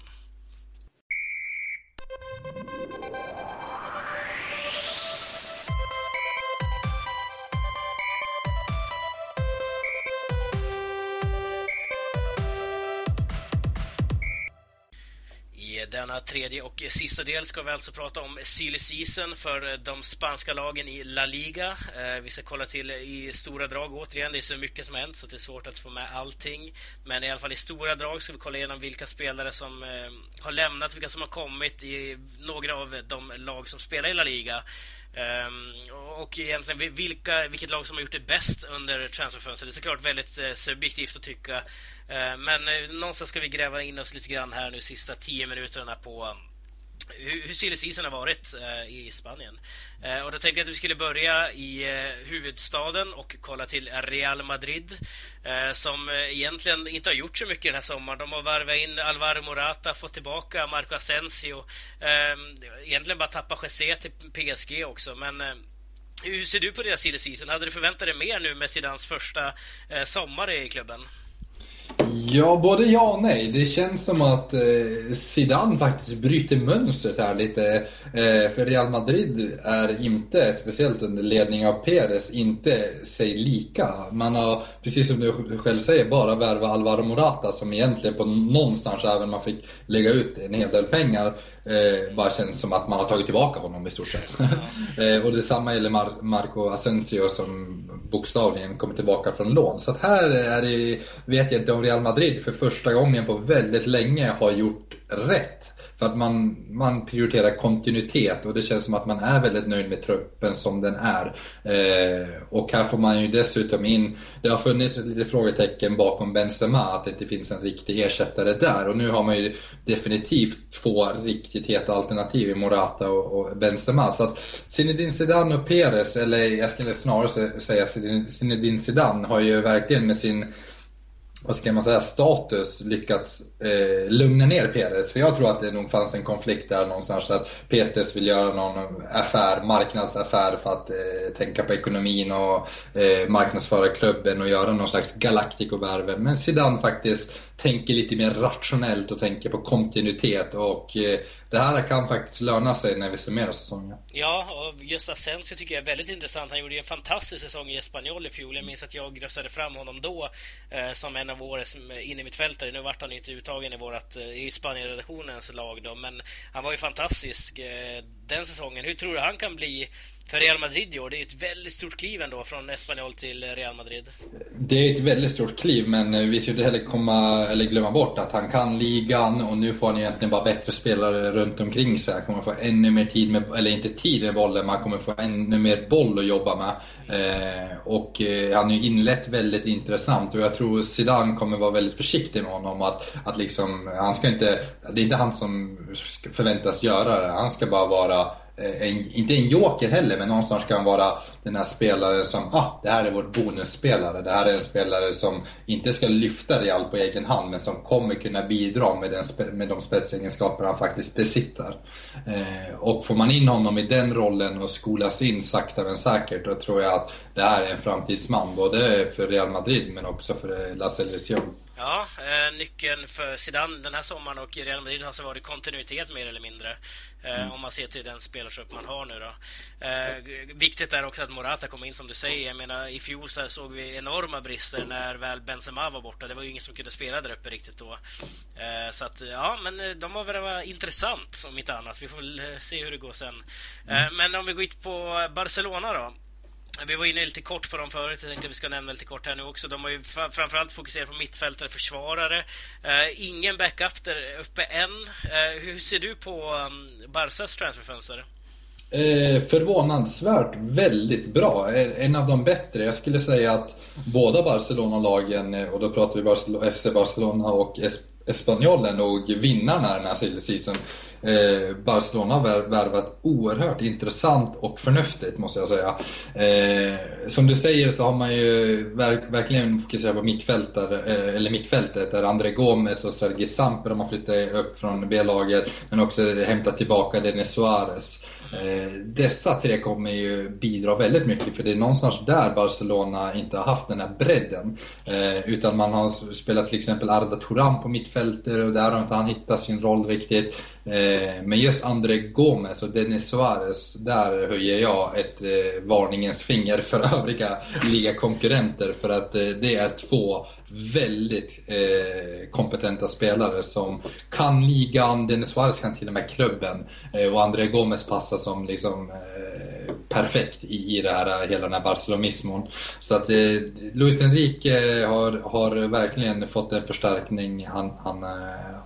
Denna tredje och sista del ska vi alltså prata om silly season för eh, de spanska lagen i La Liga. Eh, vi ska kolla till i stora drag återigen. Det är så mycket som hänt så det är svårt att få med allting. Men i alla fall i stora drag ska vi kolla igenom vilka spelare som eh, har lämnat, vilka som har kommit i några av de lag som spelar i La Liga. Um, och egentligen vilka, vilket lag som har gjort det bäst under transferfönstret. Det är såklart väldigt eh, subjektivt att tycka. Uh, men eh, någonstans ska vi gräva in oss lite grann här nu sista tio minuterna på hur, hur silly season har varit eh, i Spanien. Eh, och då tänkte jag att vi skulle börja i eh, huvudstaden och kolla till Real Madrid eh, som eh, egentligen inte har gjort så mycket den här sommaren. De har varvat in Alvaro Morata, fått tillbaka Marco Asensio. Ehm, egentligen bara tappat José till PSG också, men eh, hur ser du på deras silly season? Hade du förväntat dig mer nu med Zidans första eh, sommar i klubben? Ja, både ja och nej. Det känns som att eh, Zidane faktiskt bryter mönstret här lite. Eh, för Real Madrid är inte, speciellt under ledning av Perez, inte sig lika. Man har, precis som du själv säger, bara värvat Alvaro Morata som egentligen på någonstans, även om man fick lägga ut en hel del pengar, eh, bara känns som att man har tagit tillbaka honom i stort sett. eh, och detsamma gäller Mar Marco Asensio som bokstavligen kommit tillbaka från lån. Så att här är det, vet jag inte om Real Madrid för första gången på väldigt länge har gjort rätt. För att man, man prioriterar kontinuitet och det känns som att man är väldigt nöjd med truppen som den är. Eh, och här får man ju dessutom in, det har funnits ett litet frågetecken bakom Benzema, att det inte finns en riktig ersättare där. Och nu har man ju definitivt två riktigt heta alternativ i Morata och, och Benzema. Så att Zinedine Zidane och Perez, eller jag skulle snarare säga Zinedine Zidane, har ju verkligen med sin vad ska man säga, status lyckats eh, lugna ner Peres. För jag tror att det nog fanns en konflikt där någonstans att Peters vill göra någon affär, marknadsaffär för att eh, tänka på ekonomin och eh, marknadsföra klubben och göra någon slags Galactico-värven. Men Zidane faktiskt tänker lite mer rationellt och tänker på kontinuitet och eh, det här kan faktiskt löna sig när vi summerar säsongen. Ja, och just Asensio tycker jag är väldigt intressant. Han gjorde ju en fantastisk säsong i Espanyol i fjol. Jag minns att jag röstade fram honom då eh, som en av årets eh, innermittfältare. Nu vart han inte uttagen i, vårat, eh, i Spanien-redaktionens lag då, men han var ju fantastisk eh, den säsongen. Hur tror du han kan bli för Real Madrid i år. Det är ett väldigt stort kliv ändå från Espanyol till Real Madrid. Det är ett väldigt stort kliv, men eh, vi ska inte heller komma, eller glömma bort att han kan ligan och nu får han egentligen bara bättre spelare runt omkring sig. Han kommer få ännu mer tid med, eller inte tid med bollen, men han kommer få ännu mer boll att jobba med. Eh, och eh, han har ju inlett väldigt intressant och jag tror Zidane kommer vara väldigt försiktig med honom. Att, att liksom, han ska inte, det är inte han som förväntas göra det, han ska bara vara Eh, en, inte en joker heller, men någonstans ska han vara den här spelaren som, ah, det här är vår bonusspelare. Det här är en spelare som inte ska lyfta Real på egen hand, men som kommer kunna bidra med, den, med de spetsegenskaper han faktiskt besitter. Eh, och får man in honom i den rollen och skolas in sakta men säkert, då tror jag att det här är en framtidsman, både för Real Madrid men också för eh, La Selección. Ja, eh, nyckeln för Zidane den här sommaren och Real Madrid har alltså varit kontinuitet mer eller mindre. Eh, mm. Om man ser till den spelartrupp man har nu då. Eh, viktigt är också att Morata kom in som du säger. Jag menar, i fjol så såg vi enorma brister när väl Benzema var borta. Det var ju ingen som kunde spela där uppe riktigt då. Eh, så att, ja, men eh, de var väl var intressant om inte annat. Vi får väl eh, se hur det går sen. Mm. Men om vi går in på Barcelona då. Vi var inne lite kort på dem förut, jag tänkte att vi ska nämna lite kort här nu också. De har ju framförallt fokuserat på mittfältare, försvarare. Eh, ingen backup där uppe än. Eh, hur ser du på um, Barsas transferfönster? Eh, förvånansvärt väldigt bra. Eh, en av de bättre. Jag skulle säga att båda Barcelona-lagen, eh, och då pratar vi Barcelona, FC Barcelona och Espanyol, är nog vinnarna den här säsongen. Eh, Barcelona har värvat oerhört intressant och förnuftigt måste jag säga. Eh, som du säger så har man ju verk, verkligen fokuserat på mittfältare, eh, eller mittfältet där André Gomes och Sergi Samper har flyttat upp från B-laget men också hämtat tillbaka Denis Suarez. Eh, dessa tre kommer ju bidra väldigt mycket för det är någonstans där Barcelona inte har haft den här bredden. Eh, utan man har spelat till exempel Arda Turan på mittfältet och där har inte han hittat sin roll riktigt. Eh, men just André Gomes och Denis Suarez, där höjer jag ett varningens finger för övriga ligakonkurrenter för att det är två väldigt eh, kompetenta spelare som kan ligan, Denis Suarez kan till och med klubben eh, och André Gomes passar som liksom eh, perfekt i, i det här, hela den här barcelonismon. Så att eh, Luis Enrique har, har verkligen fått en förstärkning han, han eh,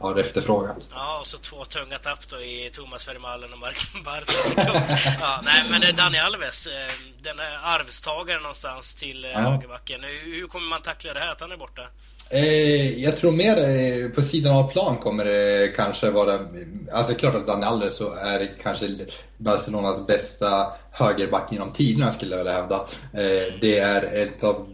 har efterfrågat. Ja, och så två tunga tapp då i Thomas Vermaelen och Mark Bartra. ja, nej, men eh, Dani Alves, eh, den är arvstagaren någonstans till ja. högerbacken. Hur kommer man tackla det här att han är borta? Eh, jag tror mer eh, på sidan av plan kommer det kanske vara... Alltså klart att Daniel Alves så är kanske Barcelonas bästa högerback genom tiderna skulle jag vilja hävda. Eh, det är ett av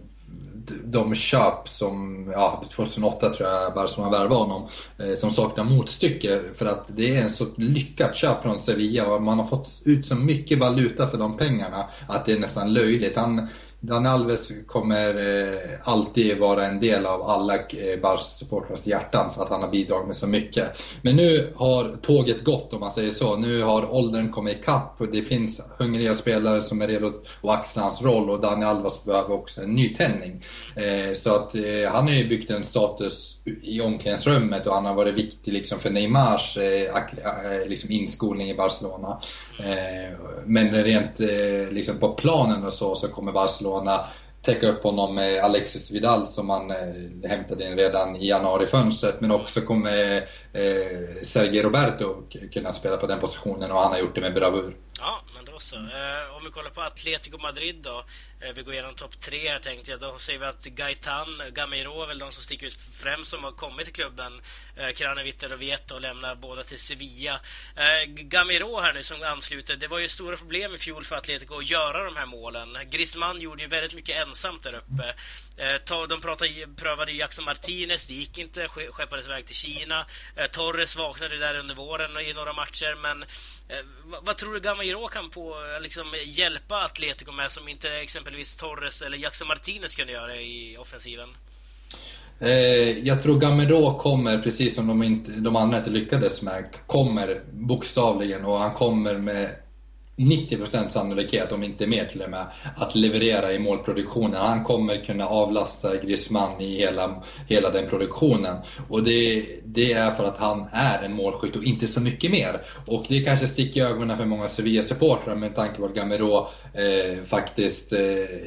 de köp som, ja 2008 tror jag Barcelona värvade honom, eh, som saknar motstycke. För att det är en så lyckat köp från Sevilla och man har fått ut så mycket valuta för de pengarna att det är nästan löjligt. Han, Dan Alves kommer eh, alltid vara en del av alla eh, Barca-supportrars hjärtan för att han har bidragit med så mycket. Men nu har tåget gått om man säger så. Nu har åldern kommit ikapp och det finns hungriga spelare som är redo att axla hans roll och Dani Alves behöver också en nytändning. Eh, så att eh, han har ju byggt en status i omklädningsrummet och han har varit viktig liksom för Neymars eh, eh, liksom inskolning i Barcelona. Men rent liksom på planen och så, så kommer Barcelona Barcelona täcka upp honom med Alexis Vidal som man eh, hämtade in redan i januarifönstret Men också kommer eh, Sergio Roberto kunna spela på den positionen och han har gjort det med bravur. Ja, men då så. Eh, om vi kollar på Atletico Madrid då. Eh, vi går igenom topp tre här tänkte jag. Då ser vi att Gaitan, Gamiro är väl de som sticker ut främst som har kommit till klubben. Eh, Kranavitter och Vieto lämnar båda till Sevilla. Eh, Gamiro här nu som ansluter. Det var ju stora problem i fjol för Atletico att göra de här målen. Griezmann gjorde ju väldigt mycket ensamt där uppe. Eh, de pratade, prövade Jackson Martinez, det gick inte. Skeppades iväg till Kina. Eh, Torres vaknade där under våren i några matcher. Men eh, vad tror du Gamiro kan på, liksom, hjälpa Atletico med som inte exempelvis Torres eller Jackson Martinez kunde göra i offensiven? Jag tror Gamero kommer, precis som de, inte, de andra inte lyckades med, kommer bokstavligen och han kommer med 90% sannolikhet, om inte mer till och med, att leverera i målproduktionen. Han kommer kunna avlasta Griezmann i hela, hela den produktionen. Och det, det är för att han är en målskytt och inte så mycket mer. Och det kanske sticker i ögonen för många Sevilla-supportrar med tanke på att Gamero eh, faktiskt eh,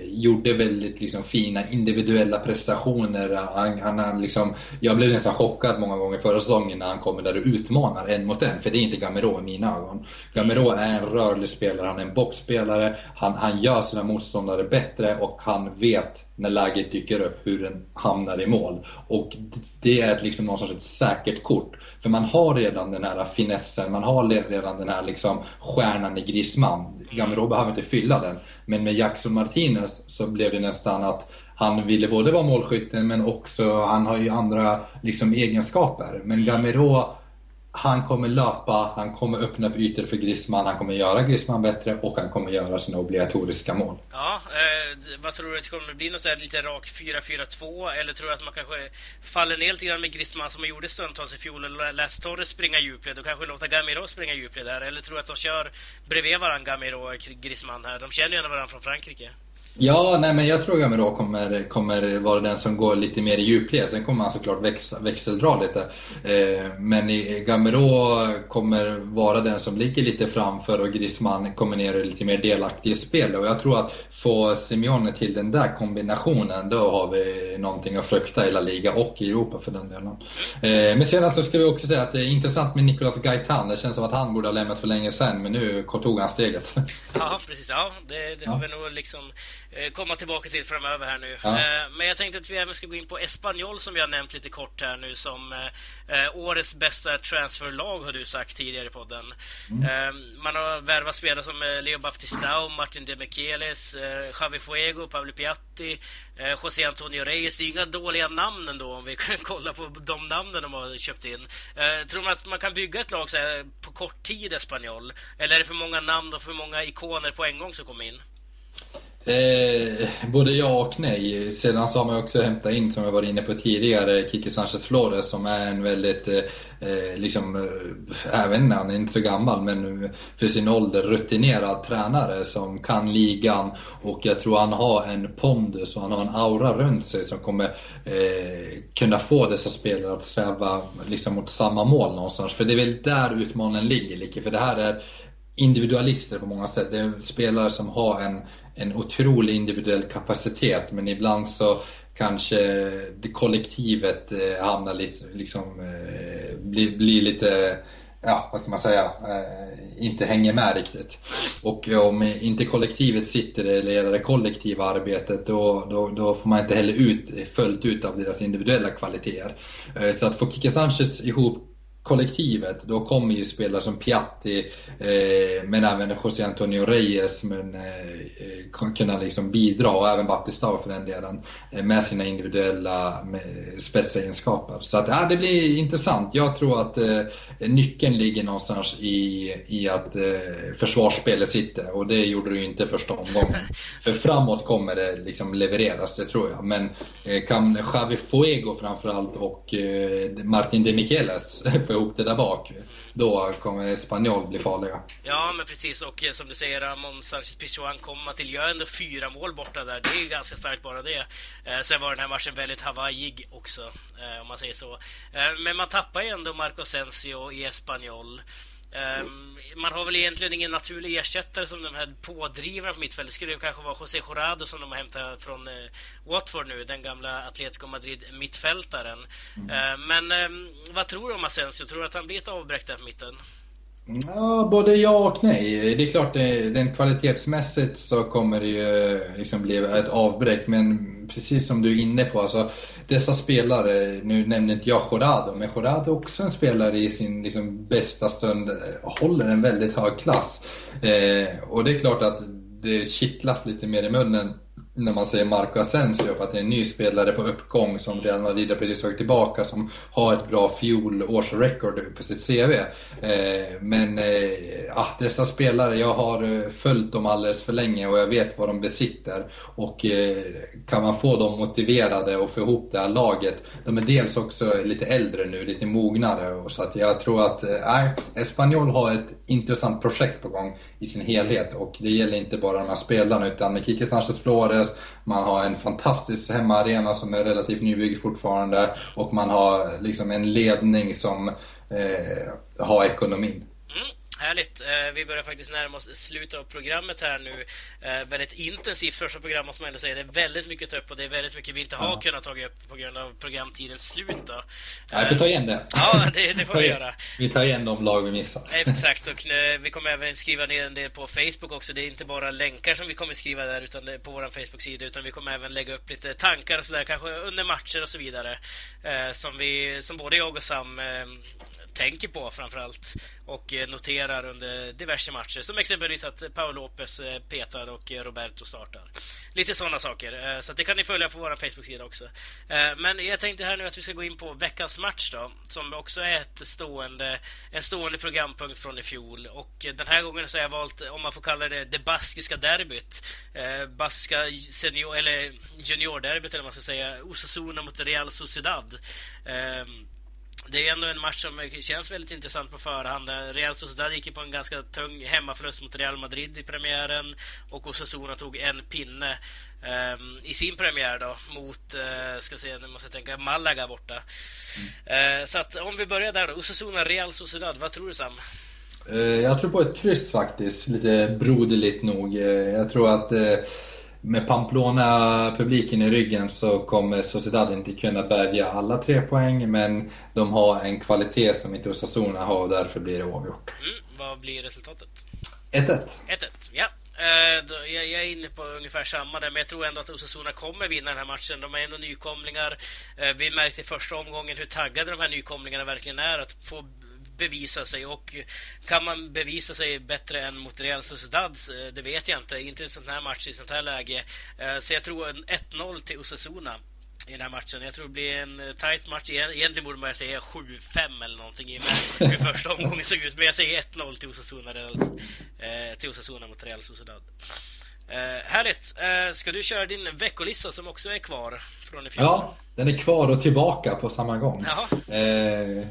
gjorde väldigt liksom, fina individuella prestationer. Han, han, han liksom, jag blev nästan chockad många gånger förra säsongen när han kommer där och utmanar en mot en. För det är inte Gamero i mina ögon. Gamero är en rörlig spelare, han är en boxspelare, han, han gör sina motståndare bättre och han vet när läget dyker upp hur den hamnar i mål. Och det är ett, liksom någon sorts ett säkert kort. För man har redan den här finessen, man har redan den här liksom stjärnan i Griezmann. Gamero behöver inte fylla den. Men med Jackson Martinez så blev det nästan att han ville både vara målskytten men också, han har ju andra liksom egenskaper. Men Gamero han kommer löpa, han kommer öppna upp ytor för Griezmann, han kommer göra Griezmann bättre och han kommer göra sina obligatoriska mål. Ja, eh, vad tror du? att det Kommer bli något där lite rak 4-4-2 eller tror du att man kanske faller ner lite grann med Griezmann som man gjorde stundtals i fjol och lät Torres springa djupled och kanske låta Gamiro springa djupled där? Eller tror du att de kör bredvid varandra, Gamiro och Griezmann här? De känner ju ändå varandra från Frankrike. Ja, nej men jag tror Gamero kommer, kommer vara den som går lite mer i djupled. Sen kommer han såklart väx, växeldra lite. Eh, men Gamero kommer vara den som ligger lite framför och Griezmann kommer ner och är lite mer delaktig i spelet. Och jag tror att få Simeone till den där kombinationen, då har vi någonting att frukta i La Liga och i Europa för den delen. Eh, men sedan så ska vi också säga att det är intressant med Nicolas Gaitan. Det känns som att han borde ha lämnat för länge sedan, men nu tog han steget. Ja, precis. Ja, det, det har vi nog liksom komma tillbaka till framöver här nu. Ja. Eh, men jag tänkte att vi även ska gå in på Espanyol som vi har nämnt lite kort här nu som eh, årets bästa transferlag har du sagt tidigare i podden. Mm. Man har värvat spelare som Leo Baptistao, Martin Demichelis, Javi Fuego, Pablo Piatti, José Antonio Reyes. Det är inga dåliga namn ändå om vi kan kolla på de namnen de har köpt in. Tror man att man kan bygga ett lag så här på kort tid, Espanyol? Eller är det för många namn och för många ikoner på en gång som kommer in? Eh, både ja och nej. Sedan så har man också hämtat in, som jag var inne på tidigare, Kike Sanchez Flores som är en väldigt, eh, eh, liksom, eh, även han är inte så gammal, men för sin ålder rutinerad tränare som kan ligan. Och jag tror han har en pondus och han har en aura runt sig som kommer eh, kunna få dessa spelare att sträva liksom, mot samma mål någonstans. För det är väl där utmaningen ligger, För det här är individualister på många sätt. Det är spelare som har en, en otrolig individuell kapacitet men ibland så kanske det kollektivet eh, hamnar lite, liksom, eh, blir, blir lite, ja vad ska man säga, eh, inte hänger med riktigt. Och eh, om inte kollektivet sitter eller leder det kollektiva arbetet då, då, då, får man inte heller ut följt ut av deras individuella kvaliteter. Eh, så att få Kike Sanchez ihop kollektivet, då kommer ju spelare som Piatti, eh, men även José Antonio Reyes men, eh, kunna liksom bidra, och även Batistao för den delen, eh, med sina individuella med spetsegenskaper. Så att, ja, det blir intressant. Jag tror att eh, nyckeln ligger någonstans i, i att eh, försvarsspelet sitter, och det gjorde det ju inte första omgången. för framåt kommer det liksom levereras, det tror jag. Men eh, kan Xavi Fuego framförallt och eh, Martin de Micheles få ihop det där bak. Då kommer Spanjol bli farliga. Ja, men precis. Och eh, som du säger, Ramon Sanchez Pizjuan kommer till, gör ändå fyra mål borta där. Det är ju ganska starkt bara det. Eh, sen var den här matchen väldigt hawaiig också, eh, om man säger så. Men man tappar ju ändå Marco Sensio i Espanyol. Um, man har väl egentligen ingen naturlig ersättare som de här pådrivarna på mittfältet. Det skulle kanske vara José Jorado som de har hämtat från uh, Watford nu, den gamla Atletico Madrid-mittfältaren. Mm. Uh, men um, vad tror du om Asensio? Tror du att han blir ett avbräck där på mitten? Ja, både ja och nej. Det är klart, eh, rent kvalitetsmässigt så kommer det ju eh, liksom bli ett avbräck, men precis som du är inne på, alltså dessa spelare, nu nämner inte jag Jorado, men Jorado är också en spelare i sin liksom, bästa stund, eh, håller en väldigt hög klass. Eh, och det är klart att det kittlas lite mer i munnen när man säger Marco Asensio för att det är en ny spelare på uppgång som Real Madrid har precis tagit tillbaka som har ett bra fjolårsrekord på sitt CV. Eh, men eh, ah, dessa spelare, jag har eh, följt dem alldeles för länge och jag vet vad de besitter. Och eh, kan man få dem motiverade och få ihop det här laget. De är dels också lite äldre nu, lite mognare. Och så att jag tror att eh, Espanyol har ett intressant projekt på gång i sin helhet. Och det gäller inte bara de här spelarna utan med Kike Sanchez Flores Flores. Man har en fantastisk hemmaarena som är relativt nybyggd fortfarande. Och man har liksom en ledning som eh, har ekonomin. Härligt. Eh, vi börjar faktiskt närma oss slutet av programmet här nu. Eh, väldigt intensivt första program måste man ändå säga. Det är väldigt mycket att ta upp och det är väldigt mycket vi inte har ja. kunnat ta upp på grund av programtidens slut. Då. Ja, vi får ta igen det. Ja, det, det får vi göra. Vi tar igen de lag vi missar. Exakt, och eh, vi kommer även skriva ner en del på Facebook också. Det är inte bara länkar som vi kommer skriva där utan på vår Facebook-sida, utan vi kommer även lägga upp lite tankar och sådär, kanske under matcher och så vidare. Som, vi, som både jag och Sam tänker på framförallt och eh, noterar under diverse matcher. Som exempelvis att Paul Lopez eh, petar och eh, Roberto startar. Lite sådana saker. Så det kan ni följa på vår Facebook-sida också. Men jag tänkte här nu att vi ska gå in på veckans match då, som också är ett stående, en stående programpunkt från i fjol. Och den här gången så har jag valt, om man får kalla det, det baskiska derbyt. Baskiska senior, eller juniorderbyt eller vad man ska säga. Osasuna mot Real Sociedad ehm, det är ändå en match som känns väldigt intressant på förhand. Real Sociedad gick på en ganska tung hemmaförlust mot Real Madrid i premiären och Osasuna tog en pinne um, i sin premiär då mot, uh, ska se, nu måste jag tänka, Malaga borta. Mm. Uh, så att om vi börjar där då. Osasuna, Real Sociedad, vad tror du Sam? Uh, jag tror på ett kryss faktiskt, lite broderligt nog. Jag tror att med Pamplona-publiken i ryggen så kommer Sociedad inte kunna bärga alla tre poäng men de har en kvalitet som inte Osasuna har och därför blir det oavgjort. Mm, vad blir resultatet? 1-1. 1-1, ja. Uh, jag är inne på ungefär samma där, men jag tror ändå att Osasuna kommer vinna den här matchen. De är ändå nykomlingar. Uh, vi märkte i första omgången hur taggade de här nykomlingarna verkligen är att få bevisa sig och kan man bevisa sig bättre än mot Real Sociedad? Eh, det vet jag inte. Inte i sån här match, i sånt här läge. Eh, så jag tror en 1-0 till Osasuna i den här matchen. Jag tror det blir en eh, tight match. Egentligen borde man säga 7-5 eller någonting i hur första omgången såg ut. Men jag säger 1-0 till Osasuna, till Osasuna mot Real Sociedad. Eh, härligt! Eh, ska du köra din veckolista som också är kvar från i fjol? Ja, den är kvar och tillbaka på samma gång. Eh,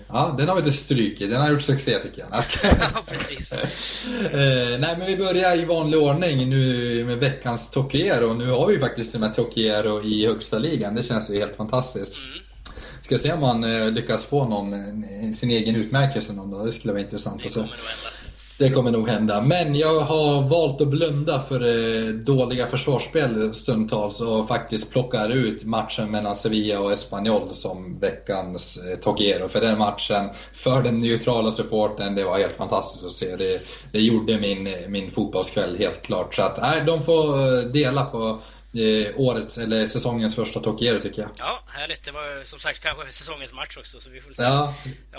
ja, den har vi inte strykit. Den har gjort succé tycker jag. ja, precis. eh, nej, men vi börjar i vanlig ordning nu med veckans Tokiero. Nu har vi faktiskt med Tokiero i högsta ligan. Det känns ju helt fantastiskt. Mm. Ska se om man eh, lyckas få någon, eh, sin egen utmärkelse någon dag. Det skulle vara intressant Det att kommer nog hända. Det kommer nog hända. Men jag har valt att blunda för eh, dåliga försvarsspel stundtals och faktiskt plockar ut matchen mellan Sevilla och Espanyol som veckans eh, För den matchen, för den neutrala supporten, det var helt fantastiskt att se. Det, det gjorde min, min fotbollskväll helt klart. Så att, nej, de får eh, dela på eh, årets, eller säsongens första Tokiero tycker jag. Ja, härligt. Det var som sagt kanske säsongens match också, så vi får se. Ja,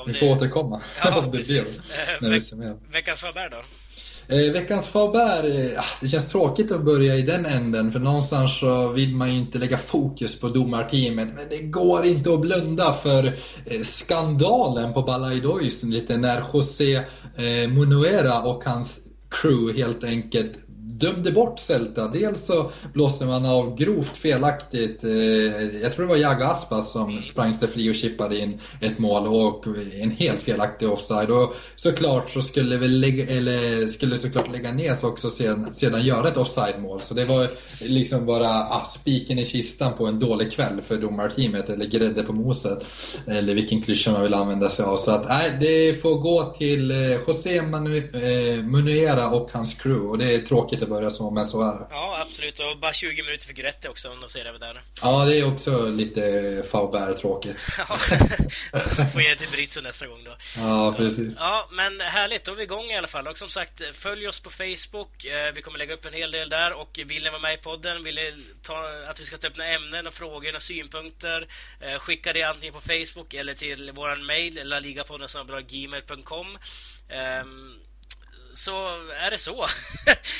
vi det- får återkomma Ja, om det blir precis. Eh, när vi summerar. Veckans Faber då? Eh, veckans Faber, eh, ah, det känns tråkigt att börja i den änden för någonstans så vill man ju inte lägga fokus på domarteamet men det går inte att blunda för eh, skandalen på Balaidois lite när José eh, Munuera och hans crew helt enkelt dömde bort Celta. Dels så blåste man av grovt felaktigt, eh, jag tror det var Jaga Aspas som sprang sig fri och chippade in ett mål och en helt felaktig offside. Och såklart så skulle vi lägga, eller skulle såklart lägga ner också sedan, sedan göra ett offside-mål. Så det var liksom bara ah, spiken i kistan på en dålig kväll för domarteamet eller grädde på moset. Eller vilken klyscha man vill använda sig av. Så att nej, det får gå till eh, José Manu, eh, Munuera och hans crew och det är tråkigt att börja så men så är det. Ja, absolut. Och bara 20 minuter för Gretti också, om de ser det där. Ja, det är också lite Faubert tråkigt. Ja, får ge det till Britzo nästa gång då. Ja, precis. Ja, men härligt. Då är vi igång i alla fall. Och som sagt, följ oss på Facebook. Eh, Vi kommer lägga upp en hel del där. Och vill ni vara med i podden, vill ni ta, att vi ska ta upp några ämnen och frågor och synpunkter, eh, skicka det antingen på Facebook eller till våran mail, laligapodden gmail.com så är det så.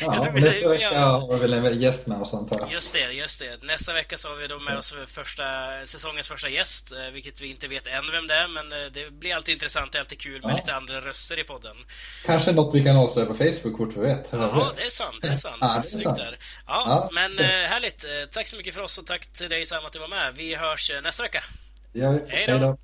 Ja, nästa vecka har vi en gäst med oss antar jag. Just det, just det. Nästa vecka så har vi då med oss första, säsongens första gäst, eh, vilket vi inte vet än vem det är, men eh, det blir alltid intressant, det alltid kul med ja. lite andra röster i podden. Kanske något vi kan avslöja på Facebook, fort vi vet. Ja, det är sant. Det är sant. Ja, det är sant. Ja, ja, men så. Eh, härligt. Tack så mycket för oss och tack till dig Sam att du var med. Vi hörs nästa vecka. Ja, hej då.